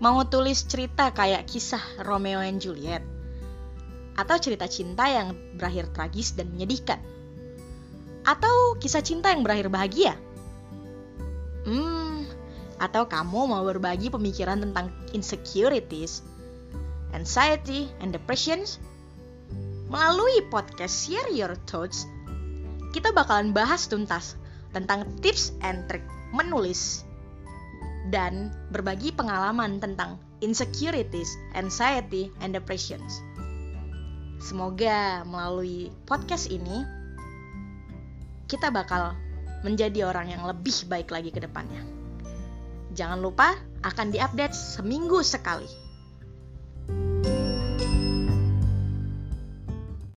Mau tulis cerita kayak kisah Romeo and Juliet? Atau cerita cinta yang berakhir tragis dan menyedihkan? Atau kisah cinta yang berakhir bahagia? Hmm, atau kamu mau berbagi pemikiran tentang insecurities, anxiety, and depressions? Melalui podcast Share Your Thoughts, kita bakalan bahas tuntas tentang tips and trick menulis dan berbagi pengalaman tentang insecurities, anxiety, and depressions. Semoga melalui podcast ini kita bakal menjadi orang yang lebih baik lagi ke depannya. Jangan lupa akan diupdate seminggu sekali.